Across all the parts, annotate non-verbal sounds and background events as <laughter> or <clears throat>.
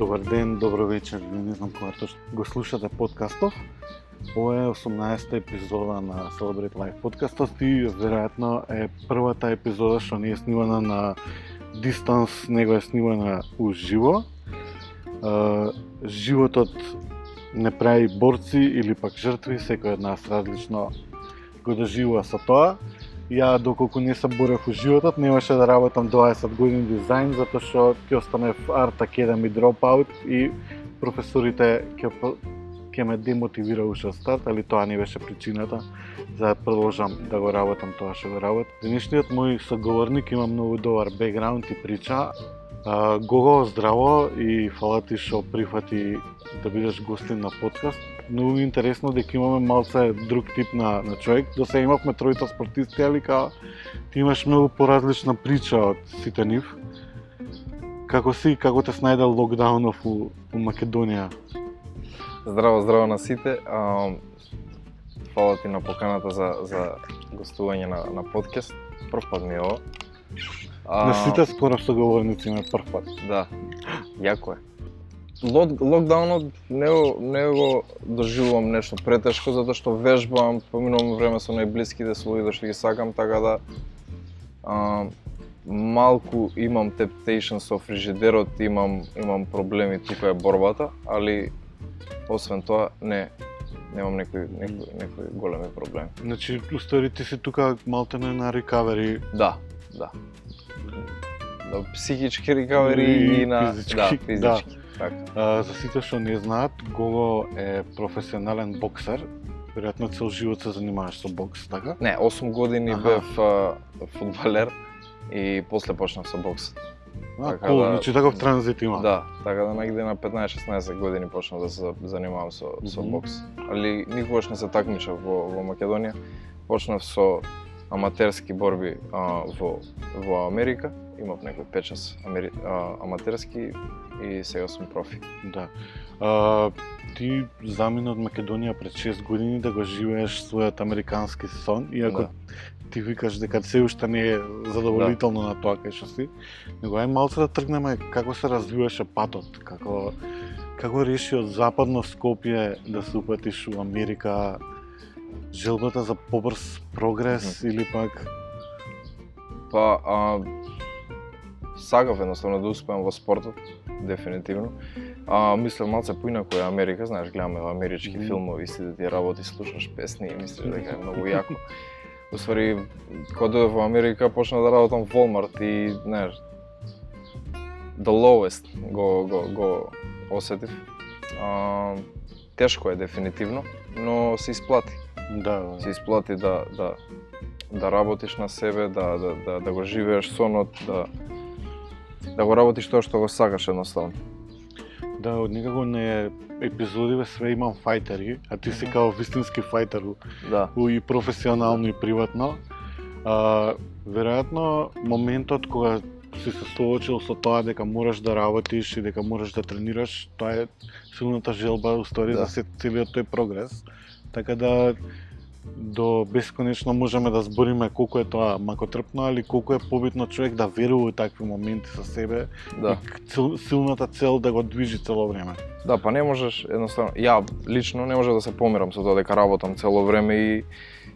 Добар ден, добро вечер, не знам кога точно го слушате подкастов. Ова е 18-та епизода на Celebrate Life подкастот и веројатно е првата епизода што не е снимана на дистанс, него е снимана уживо. Животот не прави борци или пак жртви, секој од нас различно го доживува со тоа. Ја доколку не се борев у животот, немаше да работам 20 години дизајн затоа што ќе останев Art Academy dropout и професорите ќе ќе ме демотивира уште старт, али тоа не беше причината за да продолжам да го работам тоа што го работам. Денешниот мој соговорник има многу добар бекграунд и прича. Гого, здраво и фала ти што прифати да бидеш гостин на подкаст. Многу интересно дека имаме малце друг тип на, на човек. До сега имавме тројта спортисти, али ка ти имаш многу поразлична прича од сите нив. Како си, како те снајдел локдаунов у, у Македонија? Здраво, здраво на сите. А, фала ти на поканата за, за гостување на, на подкаст. Прв пат ми е ова. А... На сите скоро соговорници ме прв пат. Да, јако е. Лок, локдаунот не, не го доживувам нешто претешко, затоа што вежбам, поминувам време со најблиските, со луѓето што ги сакам, така да а, малку имам temptation со фрижидерот, имам имам проблеми тука е борбата, али освен тоа не немам некои некои некои големи проблеми. Значи, устари ти си тука малтене на рекавери. Да, да. Да, психички рекавери и, И на физички, да, да. Така. А, за сите што не знаат, Гого е професионален боксер. Веројатно цел живот се занимаваш со бокс, така? Не, 8 години Аха. бев а, фудбалер и после почнав со бокс. А, Така кул, да- значи таков транзит има. Да, така да негде на 15-16 години почнав да се занимавам со, со Мгм. бокс. Али никогаш не се такмичав во, во Македонија. Почнав со аматерски борби а, во, во Америка. Имав некој печас амери, а, аматерски и сега сум профи. Да. А, ти замина од Македонија пред 6 години да го живееш својот американски сон, иако Да. ти викаш дека се уште не е задоволително на тоа кај што си, него ај малце да тргнеме како се развиваше патот, како како реши од западно Скопје да се упатиш у Америка, желбата за побрз прогрес или пак Па, а, сакав едноставно да успеам во спортот, дефинитивно. А, мислам малце поинаку е Америка, знаеш, гледаме амерички Мгм. филмови, си ти работи, слушаш песни и мислиш дека е многу јако. <laughs> Уствари, кога дојдов во Америка, почна да работам во Walmart и, знаеш, the lowest го, го, го осетив. А, тешко е дефинитивно, но се исплати да, се исплати да да да работиш на себе, да да да, да го живееш сонот, да да го работиш тоа што го сакаш едноставно. Да, од никако не епизодиве све имам фајтери, а ти си као вистински фајтер Да. и професионално и приватно. А, веројатно моментот кога си се соочил со тоа дека мораш да работиш и дека мораш да тренираш, тоа е силната желба устори Да. се целиот тој прогрес. Така да до бесконечно можеме да збориме колку е тоа макотрпно, али колку е побитно човек да верува у такви моменти со себе Да. и цел, силната цел да го движи цело време. Да, па не можеш едноставно ја лично не можев да се помирам со тоа дека работам цело време и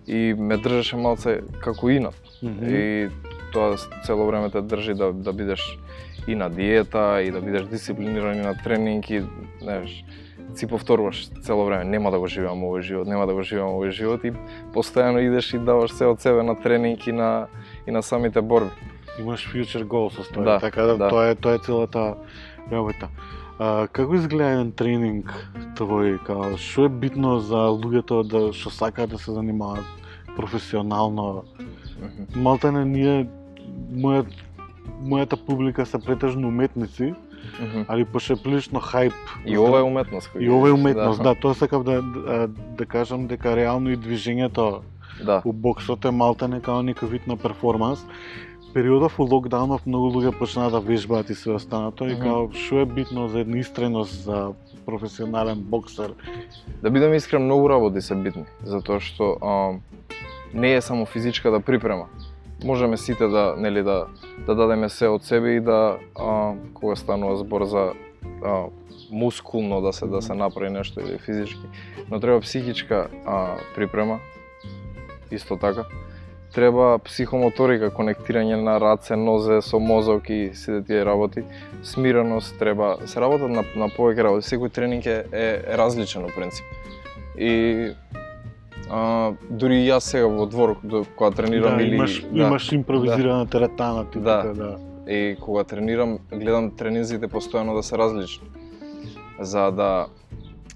и ме држеше малце како инат. И тоа цело време те држи да да бидеш и на диета и да бидеш дисциплиниран и на тренинг и знаеш си повторуваш цело време нема да го живеам овој живот, нема да го живеам овој живот и постојано идеш и даваш се од себе на тренинг и на и на самите борби. имаш future goals со тоа, Да, така да, да. тоа е тоа е целата работа. А, како изгледа еден тренинг твој, као што е битно за луѓето да што сакаат да се занимаваат професионално? Мгм. Малтене ние мојот мојата публика се претежно уметници, Мгм. али пошто е прилично хајп. И ова е уметност кој и ова е уметност, да. тоа сакав да, да да кажам дека реално и движењето Да. у боксот е малтене као некој вид на перформанс. Периодов у локдаунов многу луѓе почнаа да вежбаат и се останато и Мгм. као што е битно за една истреност за професионален боксер. Да бидам искрен, многу работи се битни, затоа што а, не е само физичката припрема. Можеме сите да, нели, да, да дадеме се од себе и да, а, кога станува збор за а, мускулно да се да се направи нешто или физички, но треба психичка а, припрема исто така. Треба психомоторика, конектирање на раце, нозе со мозок и сите тие работи. Смиреност треба, се работат на, на повеќе работи. Секој тренинг е, е, е различен у принцип. И а, дури и јас сега во двор кога тренирам да, или имаш, да, имаш импровизирана теретана ти Да. така, да. и кога тренирам, гледам тренинзите постојано да се различни. За да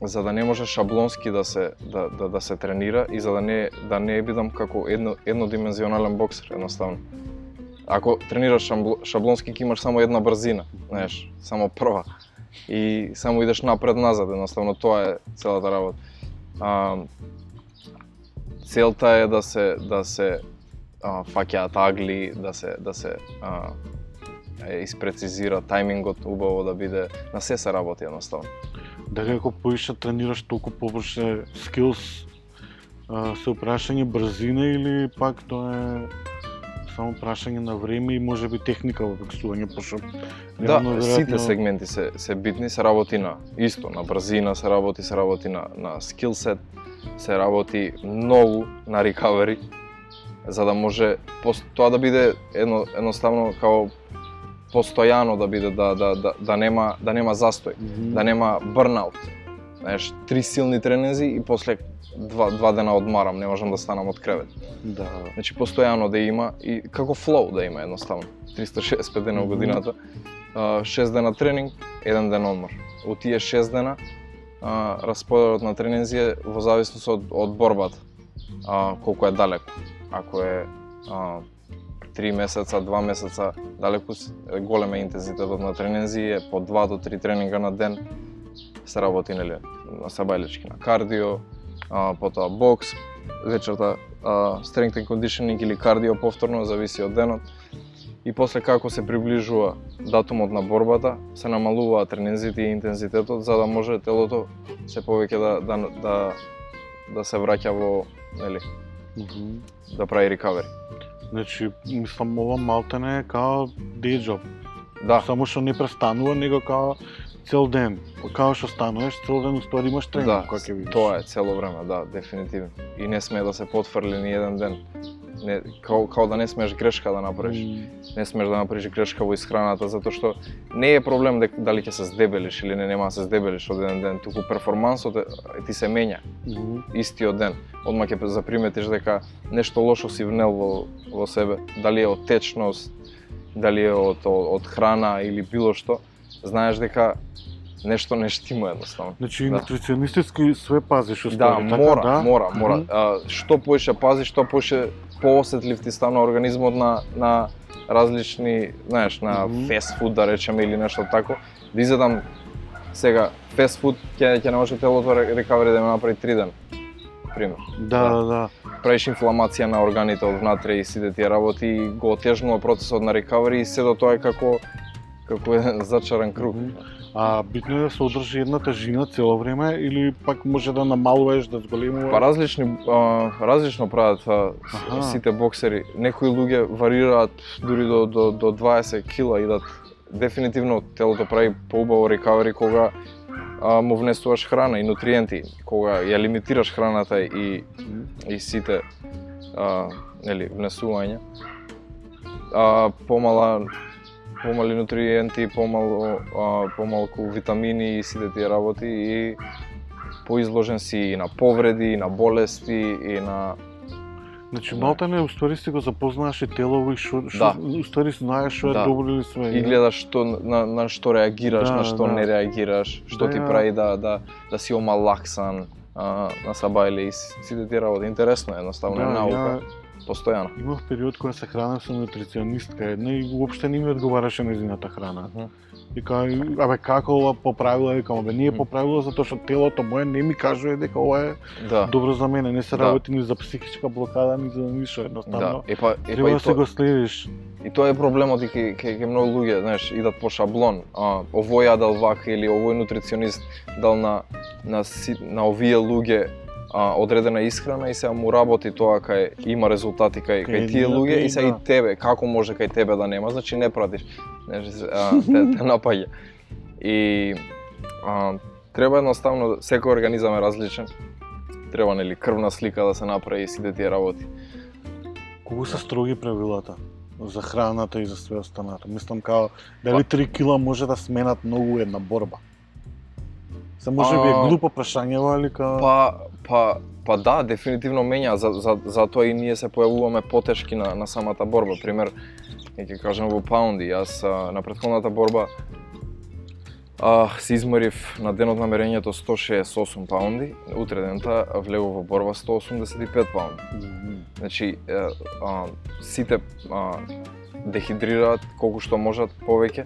за да не може шаблонски да се да, да, да се тренира и за да не да не бидам како едно еднодимензионален боксер едноставно. Ако тренираш шабло- шаблонски ќе имаш само една брзина, знаеш, само прва. И само идеш напред назад, едноставно тоа е целата работа. А, целта е да се да се а, фаќаат агли, да се да се а, е, испрецизира тајмингот убаво да биде на се се работи едноставно. Дали ако поише тренираш толку површе скилс, а, се прашање брзина или пак тоа е само прашање на време и можеби техника во боксување, пошто Да, реално, сите сегменти се се битни, се работи на исто, на брзина се работи, се работи на на скил сет, се работи многу на рекавери за да може тоа да биде едно едноставно као постојано да биде да да да, да нема да нема застој, Мгм. да нема бърнаут. Знаеш, три силни тренинзи и после два, два дена одмарам, не можам да станам од кревет. Да. Значи постојано да има и како флоу да има едноставно. 365 дена во годината. А, 6 дена тренинг, еден ден одмор. Во тие 6 дена а, расподелот на тренинзи е во зависност од, од борбата. А, колку е далеко. Ако е а, 3 месеца, 2 месеца далеку, с- голем е интензитетот на тренинзи, е по 2 до 3 тренинга на ден се работи нели на сабајлички, на кардио, а, потоа бокс, вечерта а, strength and conditioning или кардио повторно, зависи од денот. И после како се приближува датумот на борбата, се намалуваат тренинзите и интензитетот за да може телото се повеќе да да да, да се враќа во нели Мгм. да прави рекавери. Значи, мислам, ова малтене е као day job. Да, Само што не престанува, него као цел ден. Као што стануваш, цел ден уствари имаш тренинг, да, кога ќе видиш. тоа е цело време, да, дефинитивно. И не смее да се потфрли ни еден ден. Не, као, као да не смееш грешка да направиш. М, не смеш да направиш грешка во исхраната затоа што не е проблем дека дали ќе се здебелиш или не нема да се здебелиш од еден ден, туку перформансот е, ти се менја мгм. истиот ден. Одма ќе заприметиш дека нешто лошо си внел во, во себе, дали е од течност, дали е од, од, од храна или било што, знаеш дека нешто не штима едноставно. Значи, Да. нутриционистички све пазиш Да, уствари, така, мора, да? мора, мора. Мгм. А, што поише пази, што поише поосетлив ти стана организмот на на различни, знаеш, на Мгм. фест фуд да речеме или нешто тако. Да изедам сега фест фуд ќе ќе не може телото ре- рекавери да ме направи 3 дена. Пример. Да, да, да. Правиш инфламација на органите од внатре и сите тие работи го отежнува процесот на рекавери и се до тоа е како како еден зачаран круг. Мгм. А битно е да се одржи една тежина цело време или пак може да намалуваш, да зголемуваш? Па различни а, различно прават а, Аха. сите боксери. Некои луѓе варираат дури до до до 20 кила идат. Дефинитивно телото прави поубаво рекавери кога а, му внесуваш храна и нутриенти, кога ја лимитираш храната и и сите а, нели внесувања. А, помала помали нутриенти, помало а, помалку витамини и сите тие работи и поизложен си и на повреди, и на болести, и на Значи, Да. малта не, уствари си го запознаваш и телово и шо, шо Да. уствари знаеш што е Да. добро или све. и гледаш што на, на што реагираш, Да, на што да. не реагираш, што Да, ти ја- прави да да да си омалаксан а, на сабајле и с- сите тие работи. Интересно е, едноставно е Да, наука, ја постојано. имав период кога се хранев со нутриционистка една и уопште не ми одговараше незината храна. И кај, абе како ова поправила, викам, абе не е Мгм. поправила затоа што телото мое не ми кажува дека ова е Да. добро за мене, не се Да. работи ни за психичка блокада, ни за ништо, Да, едноставно. е па, е па Треба да се тоа, го следиш. и тоа е проблемот и ке, ке, ке многу луѓе, знаеш, идат по шаблон. А, овој јадел вака или овој нутриционист дал на на си, на овие луѓе а, одредена исхрана и сега му работи тоа кај има резултати кај, Кај тие луѓе и сега да. и тебе, како може кај тебе да нема, значи не пратиш. Знаеш, а, <laughs> те, те напаѓа. И а, треба едноставно секој организам е различен. Треба нели крвна слика да се направи и сите тие работи. Колку се строги правилата за храната и за све останато? Мислам као дали 3 кила може да сменат многу една борба? Се може би е глупо прашање, али као... Па, па, па да, дефинитивно менја, за, за, затоа и ние се појавуваме потешки на, на самата борба. Пример, ќе кажем во паунди, јас а, на претходната борба а, се измерив на денот намерењето 168 паунди, утре дента влегов во борба 185 паунди. Мгм. Значи, е, а, сите а, дехидрираат колку што можат повеќе,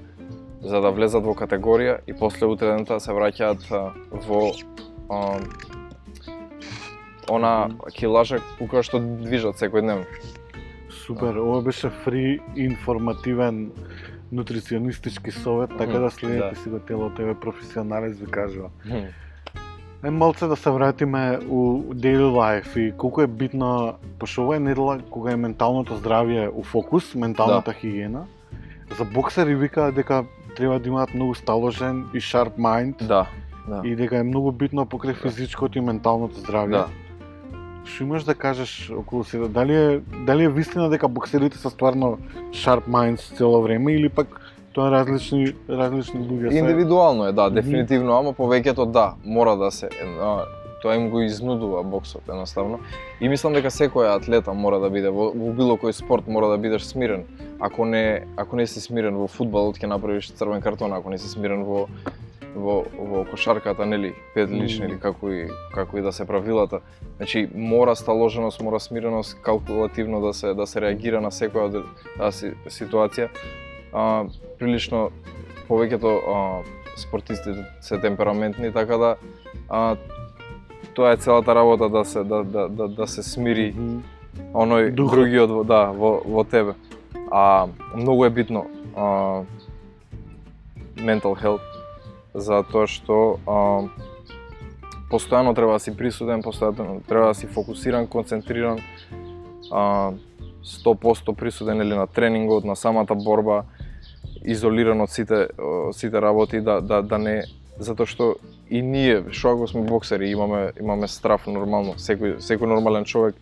за да влезат во категорија и после утре дента се враќаат а, во а, она килажа која што движат секојдневно. Супер, ова беше фри информативен нутриционистички совет, така да следете да. си го тело тебе професионалец ви кажува. Е малце да се вратиме у daily life и колку е битно, пошто ова е недела кога е менталното здравје у фокус, менталната Да. хигиена. За боксери викаат дека треба да имаат многу сталожен и sharp mind Да, да. и дека е многу битно покрај физичкото и менталното здравје. Да. Што имаш да кажеш околу себе? Дали е дали е вистина дека боксерите се стварно sharp minds цело време или пак тоа различни различни луѓе се? Индивидуално е, да, дефинитивно, ама повеќето да, мора да се тоа им го изнудува боксот едноставно. И мислам дека секој атлета мора да биде во, во било кој спорт мора да бидеш смирен. Ако не ако не си смирен во фудбалот ќе направиш црвен картон, ако не си смирен во во во кошарката, нели, пет лични Мгм. или како и како и да се правилата. Значи мора сталоженост, мора смиреност, калкулативно да се да се реагира на секоја таа си, ситуација. А, прилично повеќето а, спортистите се темпераментни, така да а, тоа е целата работа да се да да да, да се смири оној Духот. другиот да во во тебе. А многу е битно а, mental health затоа што а, постојано треба да си присуден, постојано треба да си фокусиран, концентриран, а, 100% присуден или на тренингот, на самата борба, изолиран од сите од сите работи да да да не затоа што и ние што ако сме боксери имаме имаме страф нормално. Секој секој нормален човек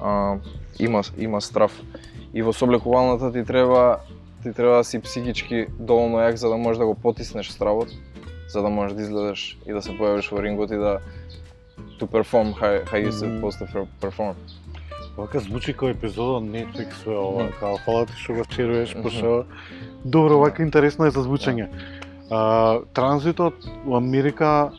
а, има има страф. И во соблекувалната ти треба ти треба да си психички доволно јак за да можеш да го потиснеш стравот за да можеш да изгледаш и да се појавиш во рингот и да to perform how, how you supposed to perform. Вака звучи како епизода од Netflix све ова, као фала ти што го шеруваш, Мгм. пошто добро, вака интересно е за звучење. А, транзитот во Америка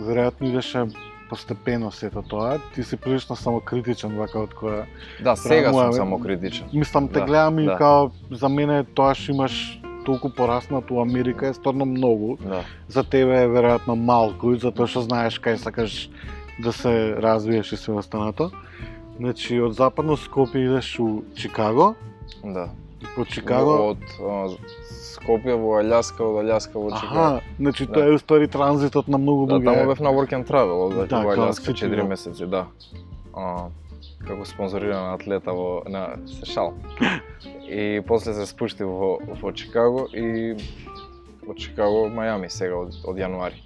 веројатно идеше постепено сето тоа. Ти си прилично самокритичен вака од која Да, сега сум е. само критичен. мислам те Да, гледам и да. као за мене тоа што имаш толку пораснато у Америка е стварно многу. Да. За тебе е веројатно малку, затоа што знаеш кај сакаш да се развиеш и све останато. Значи, од западно Скопје идеш у Чикаго, Да. по Чикаго. Од а, Скопје во Аљаска, од Аљаска во Чикаго. Аха, значи Да. тоа е уствари транзитот на многу Да, луѓе. таму бев на work and travel, од Да, во као Аљаска сите, 4 да. месеци, да. А, како спонзориран атлета во на Сешал. И после се спушти во во Чикаго и од Чикаго Мајами сега од, од јануари.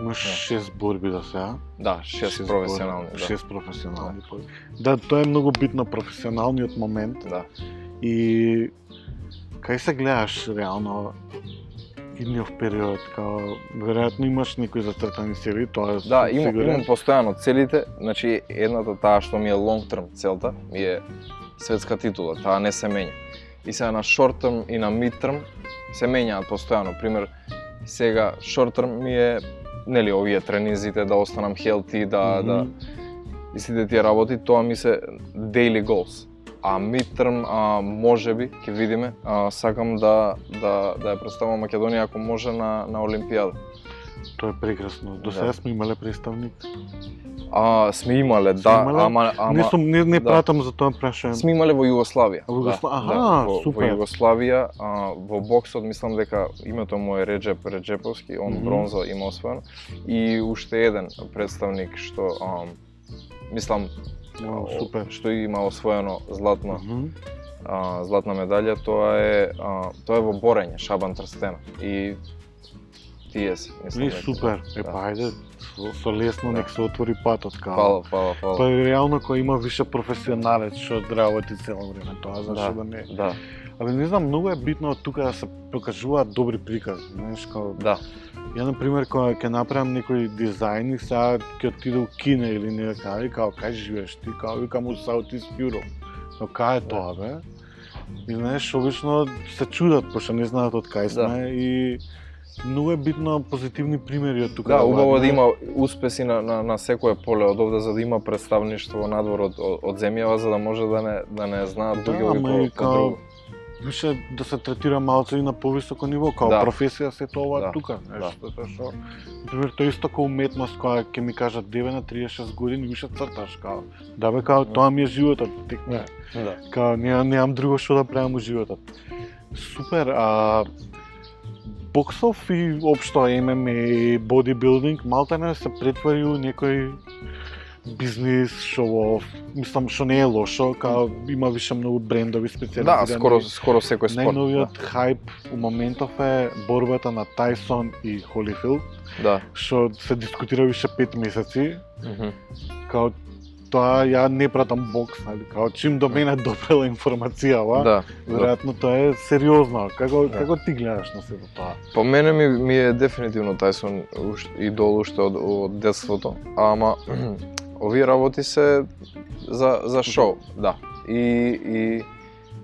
Имаш шест борби за сега. Да, шест професионални, борби, да. Шест професионални борби. Да, тоа е многу битно професионалниот момент Да. и кај се гледаш реално идниот период, као веројатно имаш некои зацртани цели, тоа е Да, имам, сигурен. имам постојано целите, значи едната таа што ми е long term целта, ми е светска титула, таа не се менја. И сега на short term и на mid term се менјаат постојано. Пример, сега short term ми е нели овие тренинзите да останам healthy, да да Мгм. и сите тие работи, тоа ми се daily goals. А midterm, а, може би, ќе видиме, а, сакам да, да, да ја представам Македонија ако може на, на Олимпијада. Тоа е прекрасно. До Да. сега сме имале представник. А, сме имале, Сме да, имале? ама, ама не сум не, не да. пратам за тоа прашувам. сме имале во Југославија. Во Југосла- Да, Аха, да, во, супер. Во Југославија, а, во боксот мислам дека името му е Реджеп Реджеповски, он Мгм. бронза има освоено и уште еден представник што а, мислам О, супер. што има освоено златно Мгм. а, златна медалја, тоа е а, тоа е во борење, Шабан Трстена. И TS, мислам. Не, дека. супер. Е, Да. па ајде, со, со лесно Да. нек се отвори патот, као. Фала, фала, фала. Па реално кој има више професионалец што работи цело време тоа, зашто да, не. Да, Але не знам, многу е битно од тука да се покажуваат добри прикази, знаеш, као да, Ја, на пример, кога ќе направам некој дизајн и сега ќе отиде у Кина или не кај, као, кај живееш ти, као, викам у Southeast Europe. Но кај е тоа, бе? И знаеш, обично се чудат, пошто не знаат од кај Да. сме и многу е битно позитивни примери од тука. Да, убаво да има успеси на, на, на секое поле од овде за да има представништво надвор од, од, од земјава за да може да не да не знаат Да, луѓе ама и као-. Више да се третира малце и на повисоко ниво, као Да. професија се тоа Да. тука, знаеш, Да. што тоа исто како уметност која ќе ми кажат деве на 36 години више црташ, као да бе као тоа ми е животот, тек не, Да. као немам, немам друго што да правам у животот. Супер, а боксов и општо ММА и бодибилдинг малтене се претвори у некој бизнис, шоу мислам што не е лошо, као има више многу брендови Да, специализирани. скоро скоро секој спорт. Најновиот хајп у моментов е борбата на Тайсон и Холифилд, Да. што се дискутира више 5 месеци, Мгм. као тоа ја не пратам бокс, нали, као чим до мене допрела информацијава, Да. веројатно тоа е сериозно. Како Да. како ти гледаш на сето тоа? По мене ми, ми е дефинитивно Тајсон уш- идол уште од, од детството, ама <clears throat> овие работи се за, за шоу, да. И, и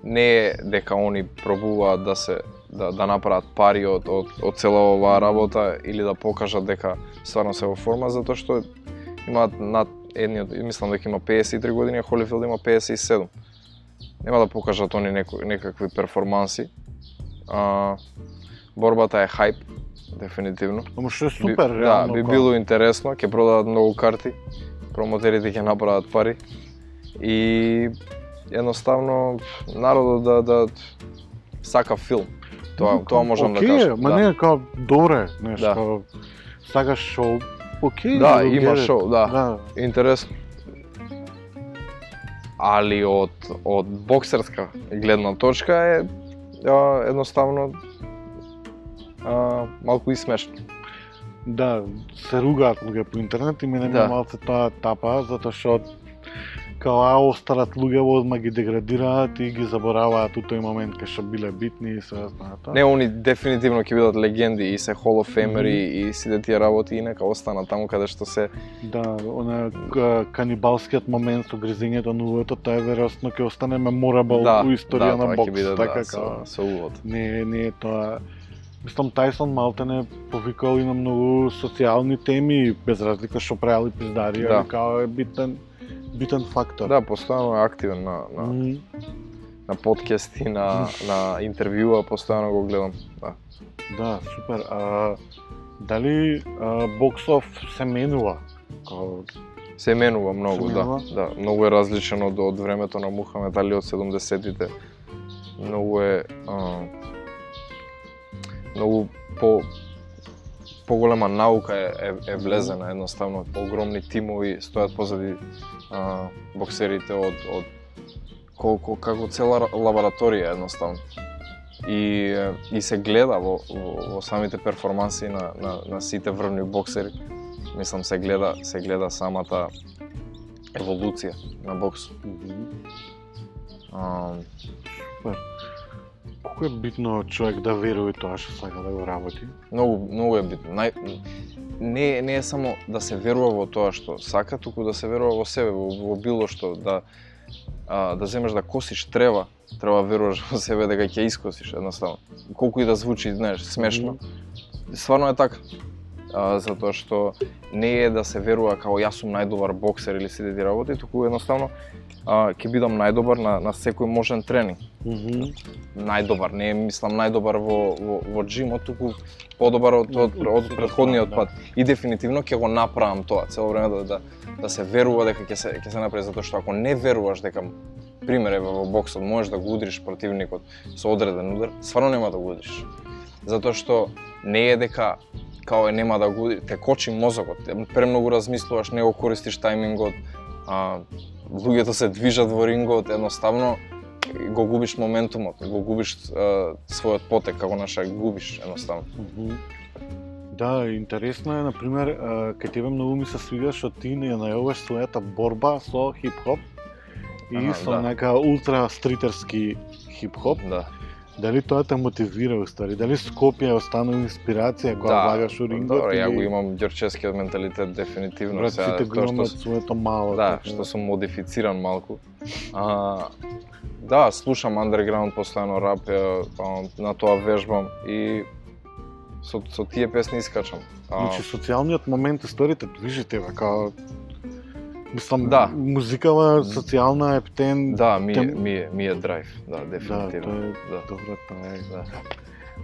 не е дека они пробуваат да се да, да направат пари од, од, од цела оваа работа или да покажат дека стварно се во форма, затоа што имаат над едниот, мислам дека има 53 години, а Холифилд има 57. Нема да покажат они неко, некакви перформанси. А, борбата е хајп, дефинитивно. Ама што е супер, би, реално. Да, би било интересно, ќе продадат многу карти, промотерите ќе направат пари и едноставно народот да да сака филм. Тоа тоа можам окей, да кажам. Ма да. не, као добре, знаеш, Да. сакаш шоу, окей. Да, го има гледат. шоу, да. Да, Интересно. Али од од боксерска гледна точка е а, едноставно а, малку и смешно. Да, се ругаат луѓе по интернет и мене Да. да. малце тоа тапа, затоа што као а остарат луѓе одма ги деградираат и ги забораваат у тој момент кај што биле битни и се знаат. Не, они дефинитивно ќе бидат легенди и се Hall of Fameri и сите тие работи и нека останат таму каде што се Да, она канибалскиот момент со гризењето на увото, тоа е веројатно ќе остане меморабл да, у историја да, на бокс, така да, со, као. со увод. Не, не е тоа Мислам, Тайсон Малтене повикал и на многу социјални теми, без разлика што правил и пиздари, Да. али као е битен, битен фактор. Да, постојано е активен на, на, Мгм. на подкасти, на, на интервјуа, постојано го гледам. Да. Да, супер. А, дали а, боксов се менува? Као, Се менува многу, Се да. менува? Да, многу е различен од, од времето на Мухамед Али од 70-тите. Многу е а, многу по поголема наука е, е, е влезена едноставно огромни тимови стојат позади а, боксерите од од колку како цела ра- лабораторија едноставно и и се гледа во, во, во самите перформанси на, на, на сите врвни боксери мислам се гледа се гледа самата еволуција на бокс. мгм. А, колку е битно човек да верува тоа што сака да го работи? многу многу е битно. Нај не не е само да се верува во тоа што сака, туку да се верува во себе, во, во било што да а, да земеш да косиш трева, треба веруваш во себе дека ќе искосиш едноставно. Колку и да звучи, знаеш, смешно, стварно е така. А, затоа што не е да се верува како јас сум најдобар боксер или сите тие работи, туку едноставно ќе бидам најдобар на, на секој можен тренинг. Мгм. најдобар, не мислам најдобар во, во, во джимот, туку подобар од, од, од, од предходниот пат. И дефинитивно ќе го направам тоа, цело време да, да, да се верува дека ќе се, ќе се направи, затоа што ако не веруваш дека, пример е во боксот, можеш да го удриш противникот со одреден удар, стварно нема да го удриш. Затоа што не е дека као е нема да го те кочи мозокот, премногу размислуваш, не го користиш тајмингот, а, луѓето се движат во рингот, едноставно го губиш моментумот, го губиш а, својот потек, како наша губиш едноставно. Мгм. Да, интересно е, например, кај тебе многу ми се свига што ти не ја најаваш својата борба со хип-хоп и со да. нека ултра стритерски хип-хоп. Да. Дали тоа те мотивира уствари? Дали Скопје останува инспирација кога да. влагаш у рингот? Добро, ја или- го имам ѓорческиот менталитет дефинитивно. Брат, сите го имаме своето мало. Да, така што сум модифициран малку. А, да, слушам underground постојано рап, на тоа вежбам и со, со тие песни искачам. А, Значи социјалниот момент историјата движи тебе као Мислам, Да. музикава социјална ептен. да, ми е, тем- ми е, ми е драйв, да, да, дефинитивно. тоа е Да. добро, тоа е. Да.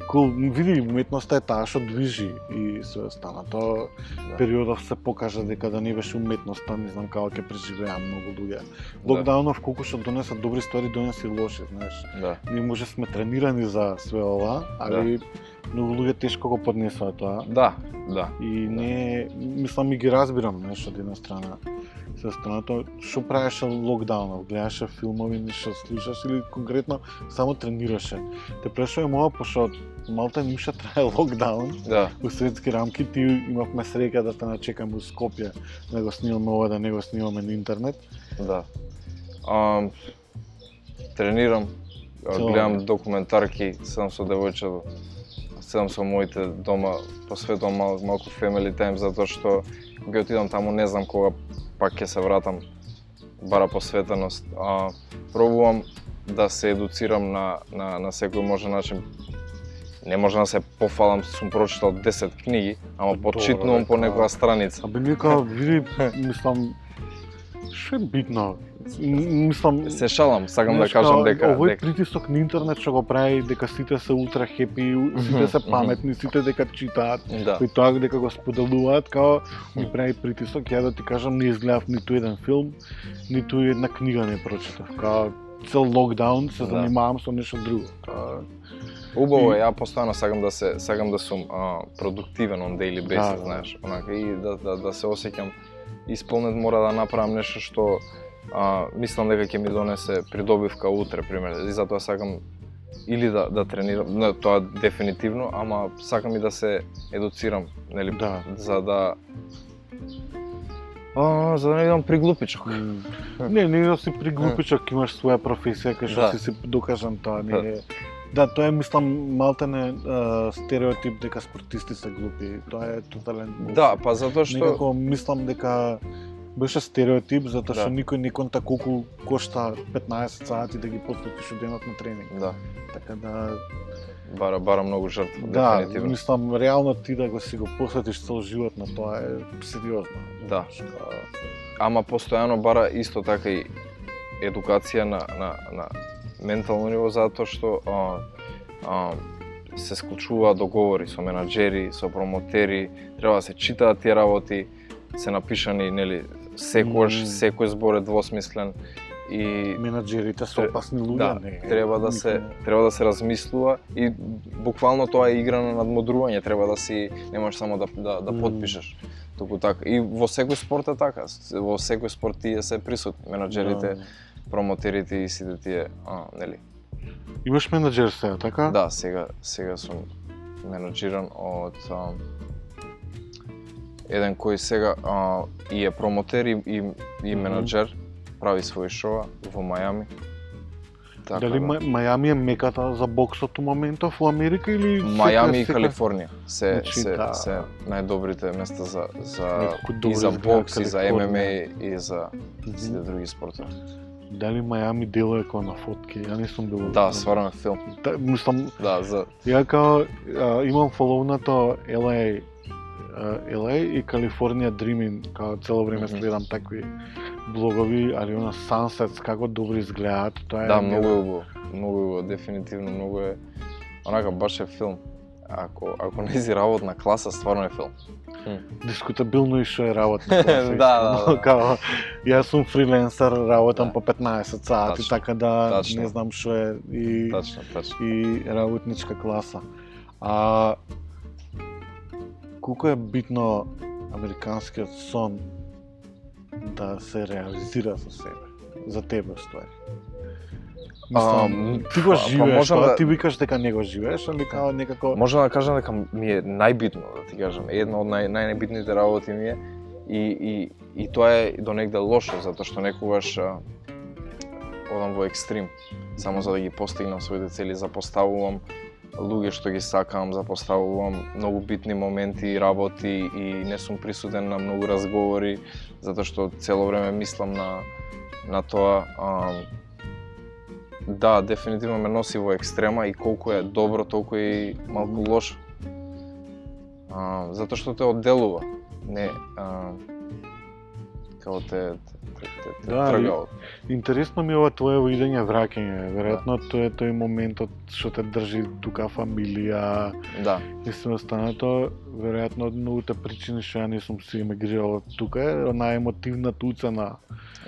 Кул, види, уметноста е таа што движи и се остана. Тоа Да. периодов се покажа дека да не беше уметноста, не знам како ќе преживеа многу луѓе. Да. Локдаунов колку што донеса добри ствари, донеса и лоши, знаеш. Да, Ние може сме тренирани за све ова, али многу луѓе тешко го поднесоа тоа. да, да. И не, мислам и ги разбирам, знаеш, од една страна. Со страната, што правеше локдаунов? Гледаше филмови, нешто слушаш или конкретно само тренираше? Те прашувам ова, пошто малте нуша трае <laughs> локдаун, Да, у светски рамки, ти имавме среќа да те начекаме у Скопје, да го снимаме ова, да не го снимаме на интернет. да. А, тренирам, Цело гледам документарки, седам со девојчето, седам со моите дома, посветувам мал, малку family time затоа што ќе отидам таму, не знам кога пак ќе се вратам, бара посветеност. А, пробувам да се едуцирам на, на, на секој можен начин. Не може да се пофалам, сум прочитал 10 книги, ама почитнувам по некоја страница. Абе, нека, <laughs> види, мислам, што е битно? Мислам, Се шалам, сакам да кажам дека овој дека притисок на интернет што го прави дека сите се ултра хепи, сите се паметни, сите дека читаат, да. и тоа дека го споделуваат, као ми прави притисок. Ја да ти кажам, не изгледав ниту еден филм, ниту една книга не прочитав. Као цел локдаун се Да. занимавам со нешто друго. Убаво е, ја постојано сакам да се сакам да сум а, продуктивен on daily basis, Да, да. знаеш, онака и да да да се осеќам исполнет мора да направам нешто што а, мислам дека ќе ми донесе придобивка утре, пример. И затоа сакам или да да тренирам, не, тоа дефинитивно, ама сакам и да се едуцирам, нели, Да. за да А, за да не бидам приглупичок. Не, не да си приглупичок, имаш своја професија кај што Да. си се докажан тоа не Да. е. Да, тоа е мислам малтене а, стереотип дека спортисти се глупи. Тоа е тотален. Да, па затоа што Некако мислам дека беше стереотип затоа што Да. никој не конта колку кошта 15 сати да ги посветиш у денот на тренинг. да, Така да бара бара многу жртва, да, дефинитивно. мислам реално ти да го си го посветиш цел живот на тоа е сериозно. Да. Што, ама постојано бара исто така и едукација на, на, на ментално ниво затоа што а, а, се склучуваат договори со менаџери, со промотери, треба да се читаат тие работи, се напишани, нели, секојаш, секој збор е двосмислен и менаџерите се опасни луѓе, да, не. треба да се треба да се размислува и буквално тоа е игра на надмудрување, треба да си не можеш само да да, да подпишеш. Туку така и во секој спорт е така, во секој спорт тие се присутни, менаџерите, Да. промотерите и сите тие, а, нели. Имаш менаџер сега, така? Да, сега сега сум менаџиран од еден кој сега а, и е промотер и, и, и Мгм. менаџер, прави свој шоа во Мајами. Така Дали да. Ма- Мајами е меката за боксот у моментов во Америка или Мајами и Калифорнија се Значи, се да. се најдобрите места за за и за бокс и за. ММА и за сите други спортови. Дали Мајами делува како на фотки? Ја не сум бил. Да, стварно е филм. Да, мислам, Да, за ја као имам фоловнато LA LA и Калифорнија Dreaming, као цело време следам такви блогови, али она Sunsets како добро изгледаат, тоа е да, многу е убаво. Многу е убаво, дефинитивно многу е онака баш е филм. Ако ако не си работна класа, стварно е филм. дискутабилно и што е работна <laughs> класа. Да, да, искрено. да. <laughs> Као, јас сум фриленсер, работам Да. по 15 сати, Тачно, така да тачно. не знам што е и Тачно, тачно. и работничка класа. А колку е битно американскиот сон да се реализира за себе, за тебе ствари. Мислам, ти го па- па живееш, можам тоа да- ти викаш дека не го живееш, али као некако Можам да кажам дека ми е најбитно, да ти кажам, една од нај, најнајбитните работи ми е. И, и, и тоа е до негде лошо, затоа што некогаш а, одам во екстрим, само за да ги постигнам своите цели, запоставувам луѓе што ги сакам, запоставувам многу битни моменти и работи и не сум присутен на многу разговори, затоа што цело време мислам на на тоа а, да, дефинитивно ме носи во екстрема и колку е добро, толку и малку лошо. А, затоа што те одделува. Не, а, како те, те Да. Интересно ми е ова твоево идење враќање. Веројатно тоа е тој моментот што те држи тука фамилија Да, и се останато. Веројатно од многуте причини што ја не сум си емигрирал тука е онаа емотивната уцена.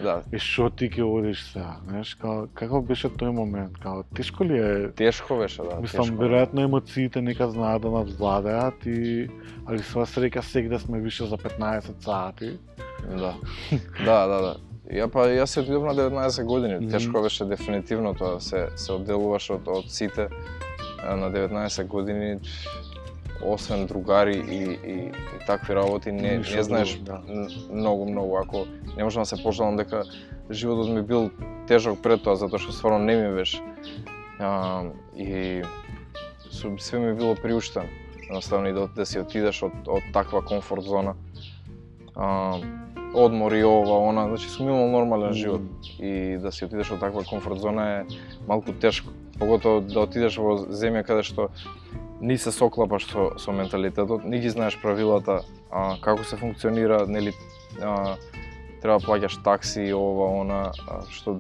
Да. Е што ти ќе одиш сега, знаеш, као како беше тој момент, као тешко ли е? Тешко беше, да. Мислам, веројатно емоциите нека знаат да надвладеат и али сва среќа сегде сме више за 15 сати. Да. <laughs> да, да, да. Ја па јас се отидов на 19 години. Мгм. Тешко беше дефинитивно тоа се се одделуваш од од сите на 19 години освен другари и, и, и такви работи не, не знаеш да. многу многу. Ако не можам да се пожалам дека животот ми бил тежок пред тоа затоа што стварно не ми беше. А, и све ми било приуштено едноставно и да, да си отидеш од, од таква комфорт зона. А, одмор и ова, она, значи сум имал нормален живот. И да си отидеш од таква комфорт зона е малку тешко. Поготово да отидеш во земја каде што ни се соклапаш со, со менталитетот, ни ги знаеш правилата, а, како се функционира, нели, а, треба да плаќаш такси, ова, она, што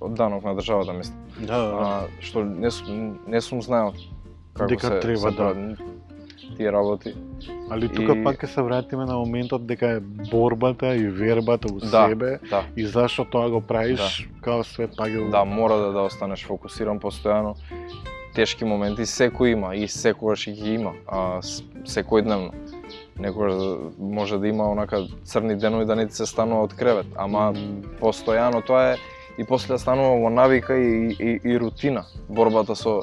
од данок на државата, мислам. Да, да, да. А, што не, сум- не сум знаел како Дека се, треба, се да. тие работи. Али тука и- пак ќе се вратиме на моментот дека е борбата и вербата у Да, себе Да. и зашто тоа го правиш, као све пак е у- Да, мора да, да останеш фокусиран постојано. Тешки моменти секој има и секогаш ги има, а секојдневно. Некогаш може да има онака црни денови да не ти се станува од кревет, ама постојано тоа е и после станува во навика и, и, и рутина, борбата со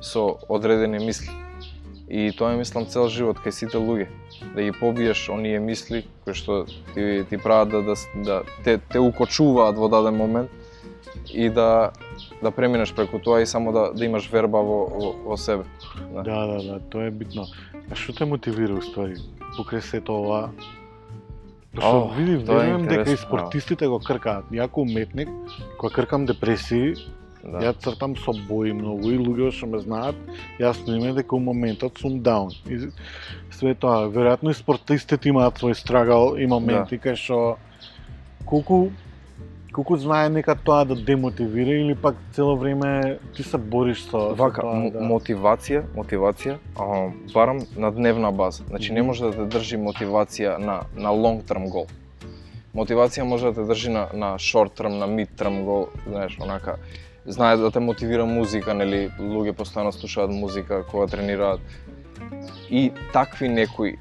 со одредени мисли. И тоа е мислам цел живот кај сите луѓе, да ги побиеш оние мисли кои што ти, ти прават да, да, да те, те укочуваат во даден момент и да да преминеш преку тоа и само да, да имаш верба во, во, во себе. Да. Да, да, да, тоа е битно. А што те мотивира уствари покрај сето ова? Зашто О, види, тоа верувам дека и спортистите го кркаат. Јако уметник, кога кркам депресии, Да. Ја цртам со бои многу и луѓе што ме знаат, јасно им е дека у моментот сум даун. И све тоа, веројатно и спортистите имаат свој страгал и моменти Да. кај што колку колку знае нека тоа да демотивира или пак цело време ти се бориш со, со Вака, тоа, да. мотивација, мотивација, а, барам на дневна база. Значи не може да те држи мотивација на на long term гол. Мотивација може да те држи на на short term, на mid term гол, знаеш, онака знае да те мотивира музика, нели, луѓе постојано слушаат музика кога тренираат. И такви некои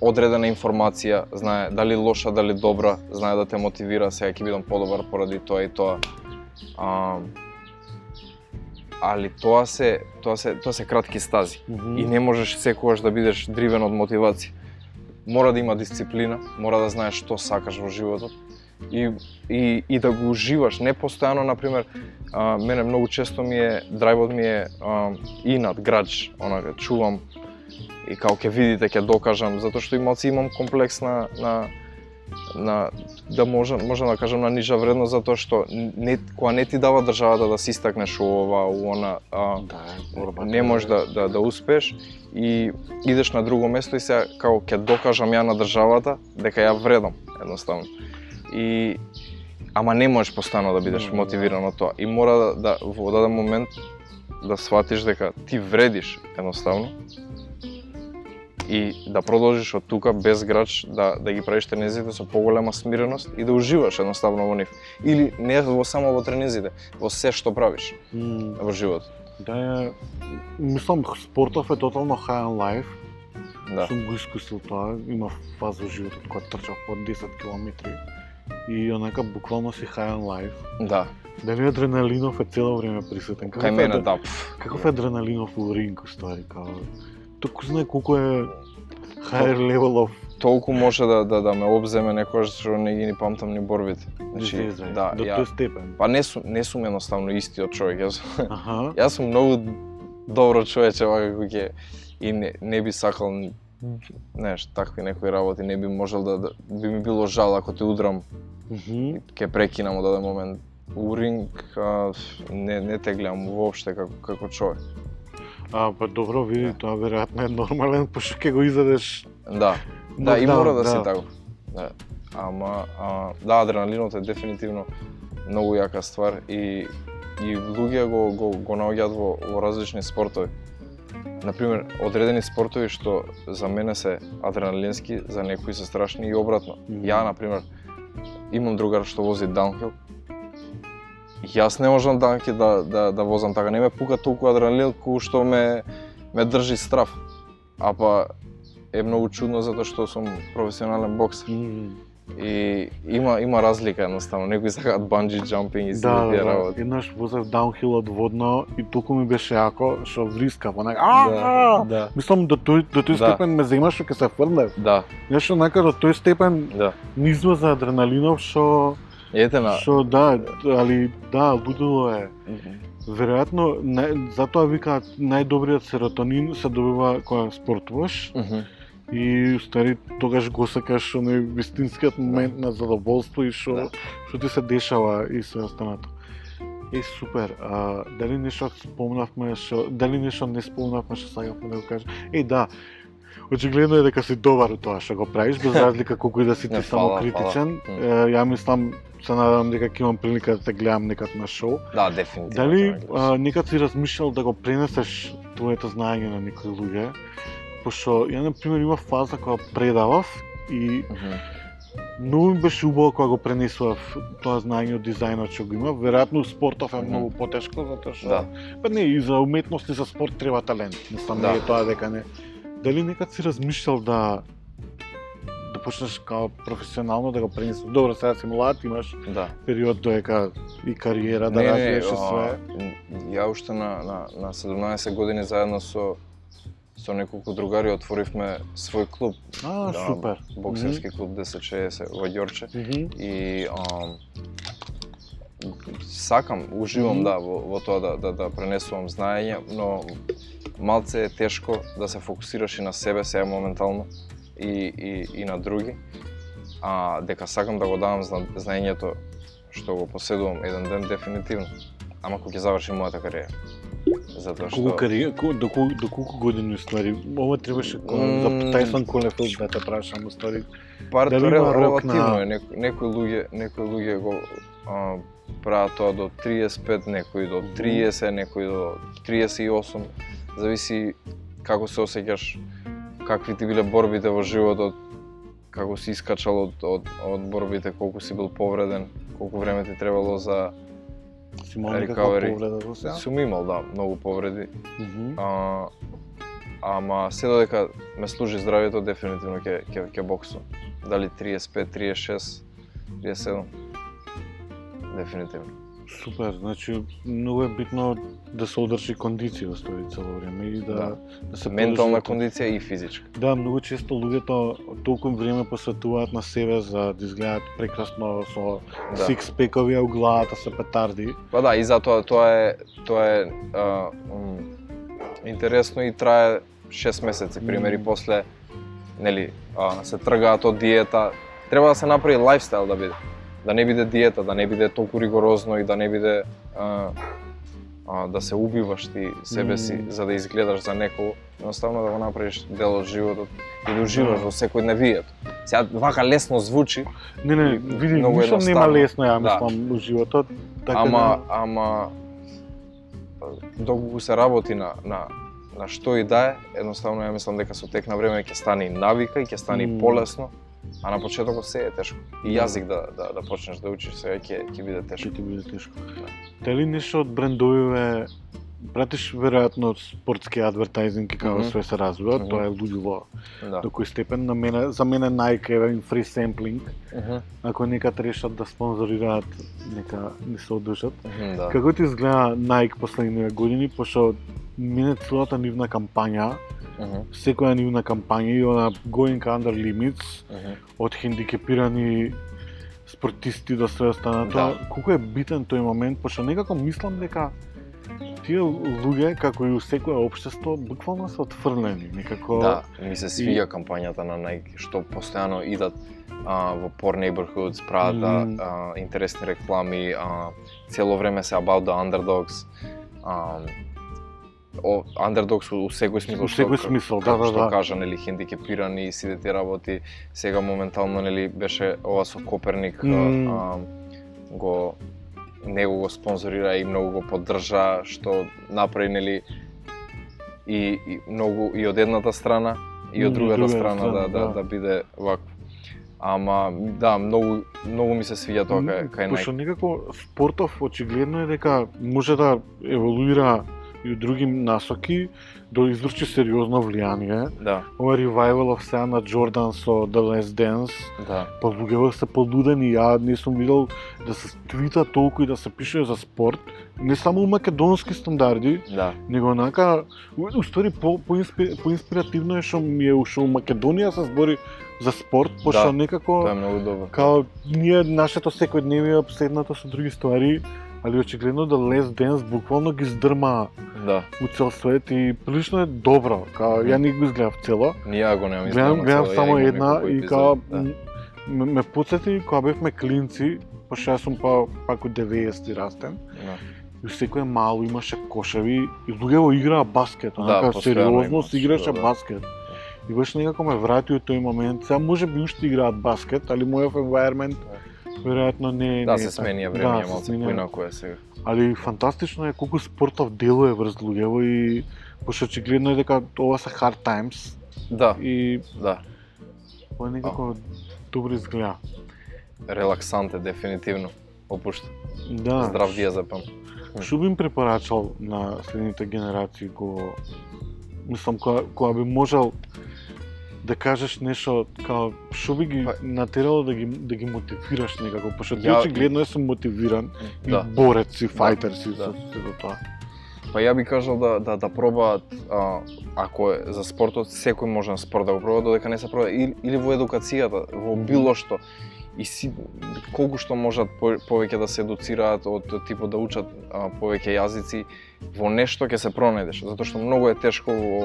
одредена информација, знае дали лоша, дали добра, знае да те мотивира, сега ќе бидам подобар поради тоа и тоа. А, али тоа се тоа се тоа се кратки стази Мгм. и не можеш секогаш да бидеш дривен од мотивација. Мора да има дисциплина, мора да знаеш што сакаш во животот и и и да го уживаш, не постојано на пример а, мене многу често ми е драйвот ми е а, инат, градж, онака чувам и као ќе видите ќе докажам затоа што ималци имам комплекс на на на да можам можам да кажам на нижа вредност затоа што не кога не ти дава државата да се истакнеш у ова у она а, Да, е борбата. не можеш да, да, да успееш и идеш на друго место и сега као ќе докажам ја на државата дека ја вредам едноставно. И ама не можеш постојано да бидеш Да, да. мотивиран од тоа и мора да, да во даден момент да сватиш дека ти вредиш едноставно и да продолжиш од тука без грач да да ги правиш тренизите со поголема смиреност и да уживаш едноставно во нив. Или не во само во тренизите, во се што правиш М, во животот. Да, е, мислам, спортов е тотално high on life. Да. Сум го искусил тоа, има фаза во животот кога трчав по 10 километри и онака буквално си high on life. Да, Дали адреналинов е цело време присутен? кај е мене да. Каков е адреналинов у ринг, устари, као... Току знае колку е higher level of толку може да, да, да ме обземе некојаш што не ги ни памтам ни борбите. Значи, да, до ја, тој степен. па не сум, не сум едноставно истиот човек. Јас, Аха. <laughs> јас сум многу добро човече вака како ќе и не, не би сакал знаеш, такви некои работи, не би можел да, да би ми било жал ако те удрам Мгм. ќе прекинам од даден момент. У ринг а, не, не те гледам воопште како, како човек. А, па добро, види, Да. тоа веројатно е нормален, пошто ќе го изадеш Да, да, и нокдаун, мора да, си тако. Да. Ама, а, да, адреналинот е дефинитивно многу јака ствар и и луѓе го го го наоѓаат во, во различни спортови. Например, одредени спортови што за мене се адреналински, за некои се страшни и обратно. Мгм. Ја, например, имам другар што вози даунхил. Јас не можам даунхил да, да, да возам така, не ме пука толку адреналин кој што ме, ме држи страв. А па е многу чудно затоа што сум професионален боксер. Мгм. И има има разлика едноставно. Некои сакаат банджи джампинг и Да, сите да, тие да. работи. Еднаш возев даунхил од водно и толку ми беше јако што врискав, онака. Да, Да. да. Мислам до тој до тој Да. степен ме зема што ќе се фрлев. Да, Нешто онака до тој степен да. ми излезе адреналинов што Ете на што да, али да, лудило е. Веројатно нај, затоа викаат најдобриот серотонин се добива кога спортуваш Мгм. и стари тогаш го сакаш оној вистинскиот момент на задоволство и што Да. што ти се дешава и се останато. Е супер. А, дали нешто спомнавме што дали нешто не спомнавме што сакавме да го кажем? Е да. Очигледно е дека си добар у тоа што го правиш, без <laughs> разлика колку и да си ти само критичен. Е, ја мислам се надевам дека ќе имам прилика да те гледам некад на шоу. Да, дефинитивно. Дали а, некад си размишljал да го пренесеш твоето знаење на некои луѓе? Пошто ја на пример има фаза кога предавав и Мгм. многу ми беше убаво кога го пренесував тоа знаење од дизајнот што го има. Веројатно спортов е многу потешко затоа што Да. па не и за уметност и за спорт треба талент. Мислам Да. не е тоа дека не. Дали некад си размишljал да да почнеш као професионално да го пренесеш? Добро, сега си млад, имаш Да. период доека и кариера да развиеш и а, све. Ја уште на, на, на 17 години заедно со со неколку другари отворивме свој клуб, А, Да, супер. боксерски клуб 1060 во Ѓорче Мгм. и ам, сакам, уживам Мгм. да во, во тоа да, да, да пренесувам знаење, но малце е тешко да се фокусираш и на себе сега моментално и, и, и на други. А дека сакам да го давам зна- знаењето што го поседувам еден ден дефинитивно. Ама кога ќе завршим мојата кариера. Затоа што Колку кариера, до, колку, до колку години уствари? Ова требаше ко- за. Тајсон Колефилд да те прашам уствари. Пар Дали тоа има ре- рок релативно на- е, некои, некои луѓе, некои луѓе го а, прават тоа до 35, некои до Мгм. 30, некои до 38. Зависи како се осеќаш, какви ти биле борбите во животот, како си искачал од, од, од борбите, колку си бил повреден, колку време ти требало за... Си имал Recovery. повреда до сега? Сум имал, да, многу повреди. Мгм. А, ама се додека ме служи здравјето, дефинитивно ќе ќе. Дали 35, 36, 37. Дефинитивно. Супер, значи многу е битно да се одржи кондиција стои цело време и да Да. да се Ментална подржи- кондиција и физичка. Да, многу често луѓето толку време посветуваат на себе за да изгледаат прекрасно со Да. сикс пекови, а у главата се петарди. Па да, и затоа тоа е тоа е а, м, интересно и трае 6 месеци, примери Мм. после нели а, се тргаат од диета. Треба да се направи лайфстайл да биде. Да не биде диета, да не биде толку ригорозно и да не биде а, а, да се убиваш ти себе си Мм. за да изгледаш за некого. Едноставно да го направиш дел од животот и да уживаш Да. во секојдневието. Сега вака лесно звучи, Не, не, види, многу ништо нема лесно, ја Да. мислам, у животот. Така ама да, ама доколку се работи на на на што и да е, едноставно ја мислам дека со тек на време ќе стане и навика и ќе стане Мм. полесно, а на почетокот се е тешко. И Да. јазик да да да почнеш да учиш сега ќе ќе биде тешко. ќе ти биде тешко. Дали нешто од брендовиве пратиш веројатно спортски адвертайзинг како Мгм. све се развива, Мгм. тоа е луѓово Да. до кој степен на мене за мене Nike е им фри семплинг, Мгм. ако некад решат да спонзорираат, нека не се одржат. Мгм, Да. Како ти изгледа Nike последниве години, пошто мине целата нивна кампања, Мгм. секоја нивна кампања и она going under limits Мгм. од хендикепирани спортисти до све останато, Да. колку е битен тој момент, пошто некако мислам дека тие луѓе, како и у секое општество, буквално се отфрлени, некако... Да, ми се свиѓа кампањата на Nike, што постојано идат а, во poor neighborhoods, прават а, интересни реклами, а, цело време се about the underdogs. А, о, underdogs у секој смисол У секој смисол, да, да, што да. кажа, нели, хендикепирани и сите тие работи. Сега моментално, нели, беше ова со Коперник, Мм. а, го него го спонзорира и многу го поддржа, што направи, нели, и, и многу и од едната страна и од другата другата страна, страна, да, да, да. да биде вакво. Ама да, многу многу ми се свиѓа тоа кај кај Пошто некако спортов очигледно е дека може да еволуира и у други насоки, да изврши сериозно влијание. Да, Ова ревайвал of сега на Джордан со The Last Dance, да. па луѓето се полудени, ја не сум видел да се твита толку и да се пише за спорт, не само у македонски стандарди, Да, него онака, у- устори по, по, инспи, по инспиративно е што ми е што у Македонија се збори за спорт, пошто Да, некако тоа е многу добро. као ние нашето секојдневие обседнато со други ствари, али очигледно да Last Dance буквално ги здрма Да, у цел свет и прилично е добро. Као ја не го изгледав цело, ни ја го немам гледам, изгледано гледам само една и као да. ме, ме подсети кога бевме клинци, пошто јас сум па пак од 90-ти растен. Да. И секој мало имаше кошеви и луѓе го играа баскет, Да, онака постојано сериозно се играше да, да. баскет. И беше некако ме врати у тој момент. Сега може би уште играат баскет, али мојов environment веројатно не Да, не се е така. сменија време, малце сменија. поинаку е сега. Али фантастично е колку спортов делува врз луѓево и пошто очигледно е дека ова се hard times Да, и да. ова некако добро изгледа. Релаксант е дефинитивно. Опушта. Да. Здрав диазепам. Што би им препорачал на следните генерации го мислам кога, кога би можел да кажеш нешто као што би ги Па- натерало да ги да ги мотивираш некако, пошто ти Ја- очигледно сум мотивиран и Да. борец и фајтер си да. со сето тоа. Па ја би кажал да да да пробаат а, ако е за спортот секој може на спорт да го проба додека не се проба или, или во едукацијата, во било што и си колку што можат по, повеќе да се едуцираат од типот да учат а, повеќе јазици во нешто ќе се пронајдеш затоа што многу е тешко во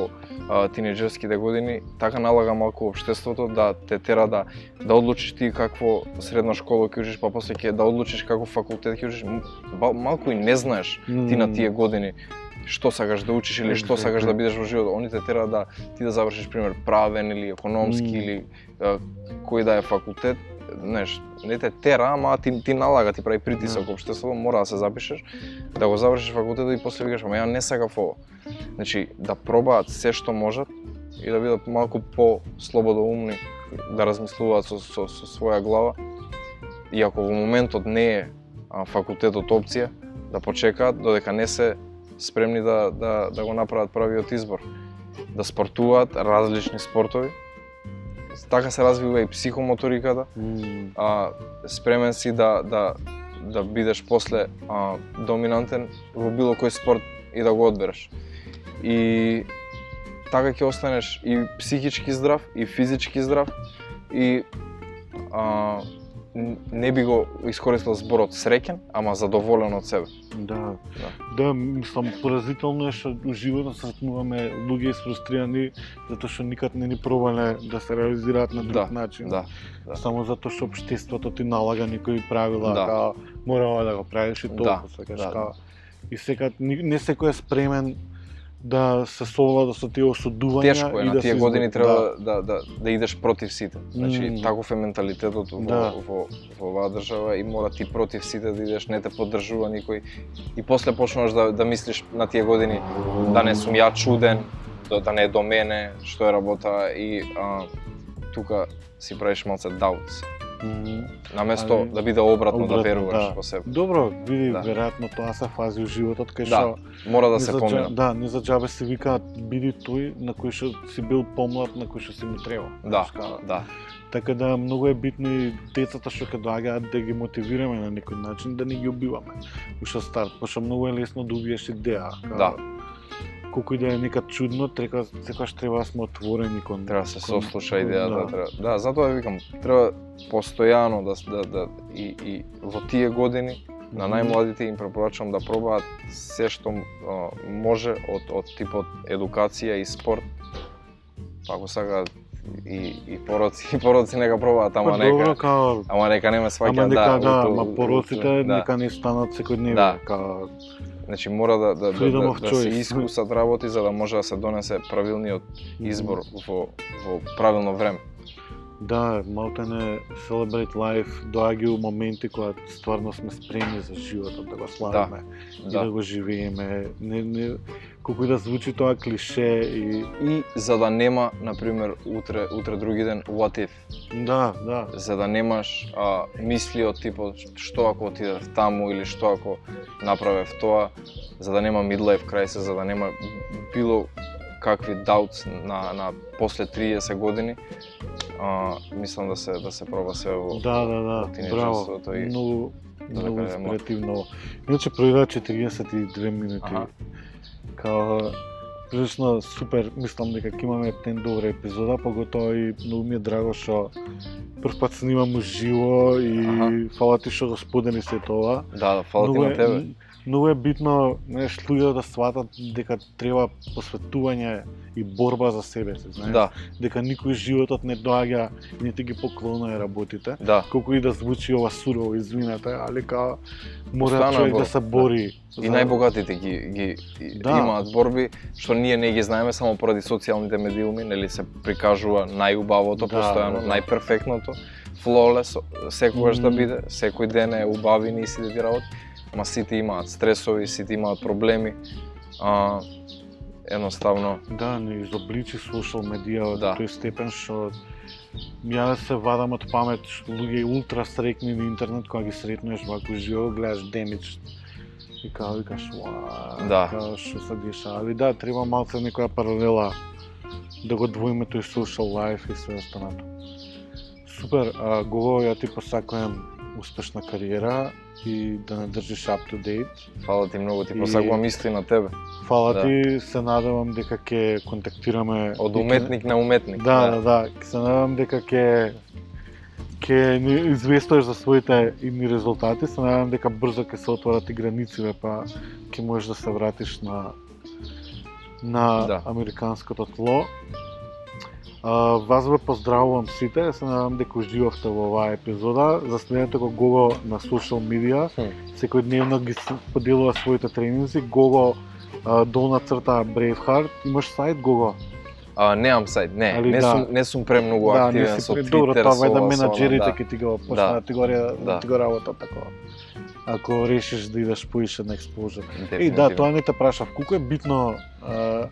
а, тинеџерските години така налага малку општеството да те тера да да одлучиш ти какво средна школа ќе учиш па после ќе да одлучиш како факултет ќе учиш малку и не знаеш ти на тие години што сакаш да учиш или што сакаш да бидеш во животот. Они те тера да ти да завршиш пример правен или економски Мм. или кој да е факултет, знаеш, не те тера, ама ти ти налага, ти прави притисок Да. општеството, мора да се запишеш, да го завршиш факултетот и после викаш, ама ја не сакав ово. Значи, да пробаат се што можат и да бидат малку по слободоумни, да размислуваат со, со, со своја глава. И ако во моментот не е а, факултетот опција, да почекаат додека не се спремни да, да, да го направат правиот избор. Да спортуваат различни спортови. Така се развива и психомоториката. А, спремен си да, да, да бидеш после а, доминантен во било кој спорт и да го одбереш. И така ќе останеш и психички здрав, и физички здрав, и а, не би го искористил зборот среќен, ама задоволен од себе. Да. Да. Да, мислам, поразително е што у животот сретнуваме луѓе isfrusтрирани затоа што никад не ни пробале да се реализираат на друг Да, начин. Да, да. Само затоа што општеството ти налага некои правила, Да. као мора ова да го правиш и Да, толку сакаш да. као. И секад не секој е спремен да се совлада со тие осудувања Тешко е, и на да тие години избор- треба да, да, да идеш против сите. Значи, Мм. таков е менталитетот во, Да. во, во оваа држава и мора ти против сите да идеш, не те поддржува никој. И после почнуваш да, да мислиш на тие години да не сум ја чуден, да, да не е до мене, што е работа и а, тука си правиш малце doubts. На место Али, да биде обратно, обратно, да веруваш да. во себе. Добро, види, Да. веројатно тоа се фази у животот кај Да, што Мора да се помина. Да, не за џабе се викаат биди тој на кој што си бил помлад, на кој што си му треба. Да, као, да. Така да многу е битно и децата што ќе доаѓаат да ги мотивираме на некој начин да не ги убиваме. Уште старт, пошто многу е лесно да убиеш идеја. Да. Колку и да е некад чудно, трека секогаш треба да сме отворени кон Треба да се кон- сослуша идејата, да. треба. Да, затоа викам, треба постојано да да да и и во тие години на најмладите им препорачувам да пробаат се што а, може од од типот едукација и спорт. Па ако сакаат и и пороци, <laughs> и пороци нека пробаат, ама Па добро, нека као, ама нека не ме ама сваќаат нека да, да, у- пороците да. нека не станат секојдневни, Да. Значи мора да да да, да, да се искусат работи за да може да се донесе правилниот избор во во правилно време. Да, малтене Celebrate Life доаѓа у моменти кога стварно сме спремни за животот да го славиме и да Да. го живееме. Не, не, колку и да звучи тоа клише и И за да нема, на пример, утре утре други ден what if, да, да, за да немаш а, мисли од типот што ако отидев таму или што ако направев тоа, за да нема midlife crisis, за да нема било какви doubts на на после 30 години. А, мислам да се да се проба се во да, да, да, во браво. и Многу, да многу инспиративно. Иначе проигра 42 минути. Аха. Као прилично супер, мислам дека ќе имаме тен добра епизода, поготоа и многу ми е драго што прв пат снимам уживо и Аха. фала ти што го сподели се тоа. да, да, фала ти на тебе. Многу е битно, знаеш, луѓето да сватат дека треба посветување и борба за себе се, знаеш. Да, Дека никој животот не доаѓа и не ти ги поклонува работите. да. Колку и да звучи ова сурово, извинете, али као мора Постојано е човек да борба, се да. бори. И најбогатите ги, ги Да. имаат борби што ние не ги знаеме само поради социјалните медиуми, нели се прикажува најубавото Да, постојано, да, да. најперфектното, флолес, секогаш да Мм. биде, секој ден е убави и сите ти работи, ма сите имаат стресови, сите имаат проблеми. А, едноставно, Да, не изобличи социјал медија Да. тој степен што ја се вадам од памет што луѓе ултра срекни на интернет кога ги сретнеш ваку живо, гледаш демидж и као викаш, Да. као што се деша. Али да, треба малце некоја паралела да го двоиме тој social life и све останато. Супер, а, Гого, ја ти посакувам успешна кариера и да не држиш up to date. фала ти многу, ти посакувам исто и на тебе. Фала Да. ти, се надевам дека ќе контактираме Од уметник на уметник. Да, да, да. Се надевам дека ќе ќе ни известуваш за своите идни резултати. Се надевам дека брзо ќе се отворат и границите, па ќе можеш да се вратиш на на Да. американското тло. Вас ве поздравувам сите, се надевам дека уживавте во оваа епизода. За следното го Гого на социјал медија. Секојдневно ги поделува своите тренинзи. Гого долна црта Braveheart. Имаш сајт Гого? А, немам сајт, не, Али не да. сум не сум премногу да, активен со Twitter, добро, тоа ова, со менаџерите ќе ти го Да. почнат ти го Да. ти го работат такова. Ако решиш да идеш поише на да, Еј, да, тоа не те прашав. Колку е битно а,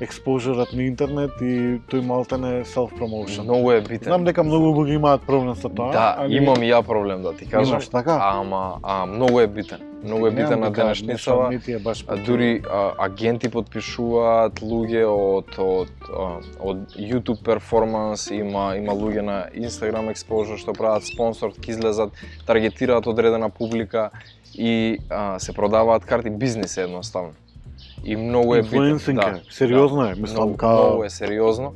exposure на интернет и тој малтене self promotion. Многу е битен. Знам дека многу луѓе имаат проблем со тоа. Да, али... имам и ја проблем да ти кажам. Имаш така? Ама а, многу е битен. Многу е битен на да денешницава. А дури а, агенти подпишуваат луѓе од од од YouTube перформанс, има има луѓе на Instagram exposure што прават спонсор, излезат, таргетираат одредена публика и а, се продаваат карти, бизнис едноставно. И многу е битен. Е, сериозно е, мислам, многу, као- многу е сериозно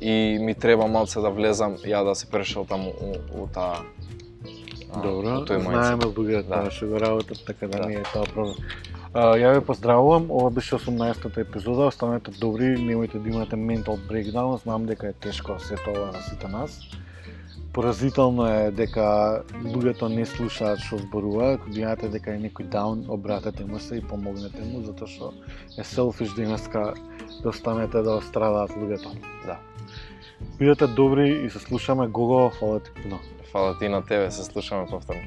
и ми треба малце да влезам ја да се прешелтам у, у таа Добро, знаеме луѓе Да. што го работат, така да, Да. не е тоа проблем. А, ја ве поздравувам, ова беше 18-та епизода, останете добри, немојте да имате mental breakdown, знам дека е тешко се тоа на сите нас. Поразително е дека луѓето не слушаат што зборува, ако видите дека е некој даун, обратете му се и помогнете му, затоа што е selfish денеска да останете да острадаат луѓето. Да. Бидете добри и се слушаме Гого, фала ти. Фала ти на тебе, се слушаме повторно.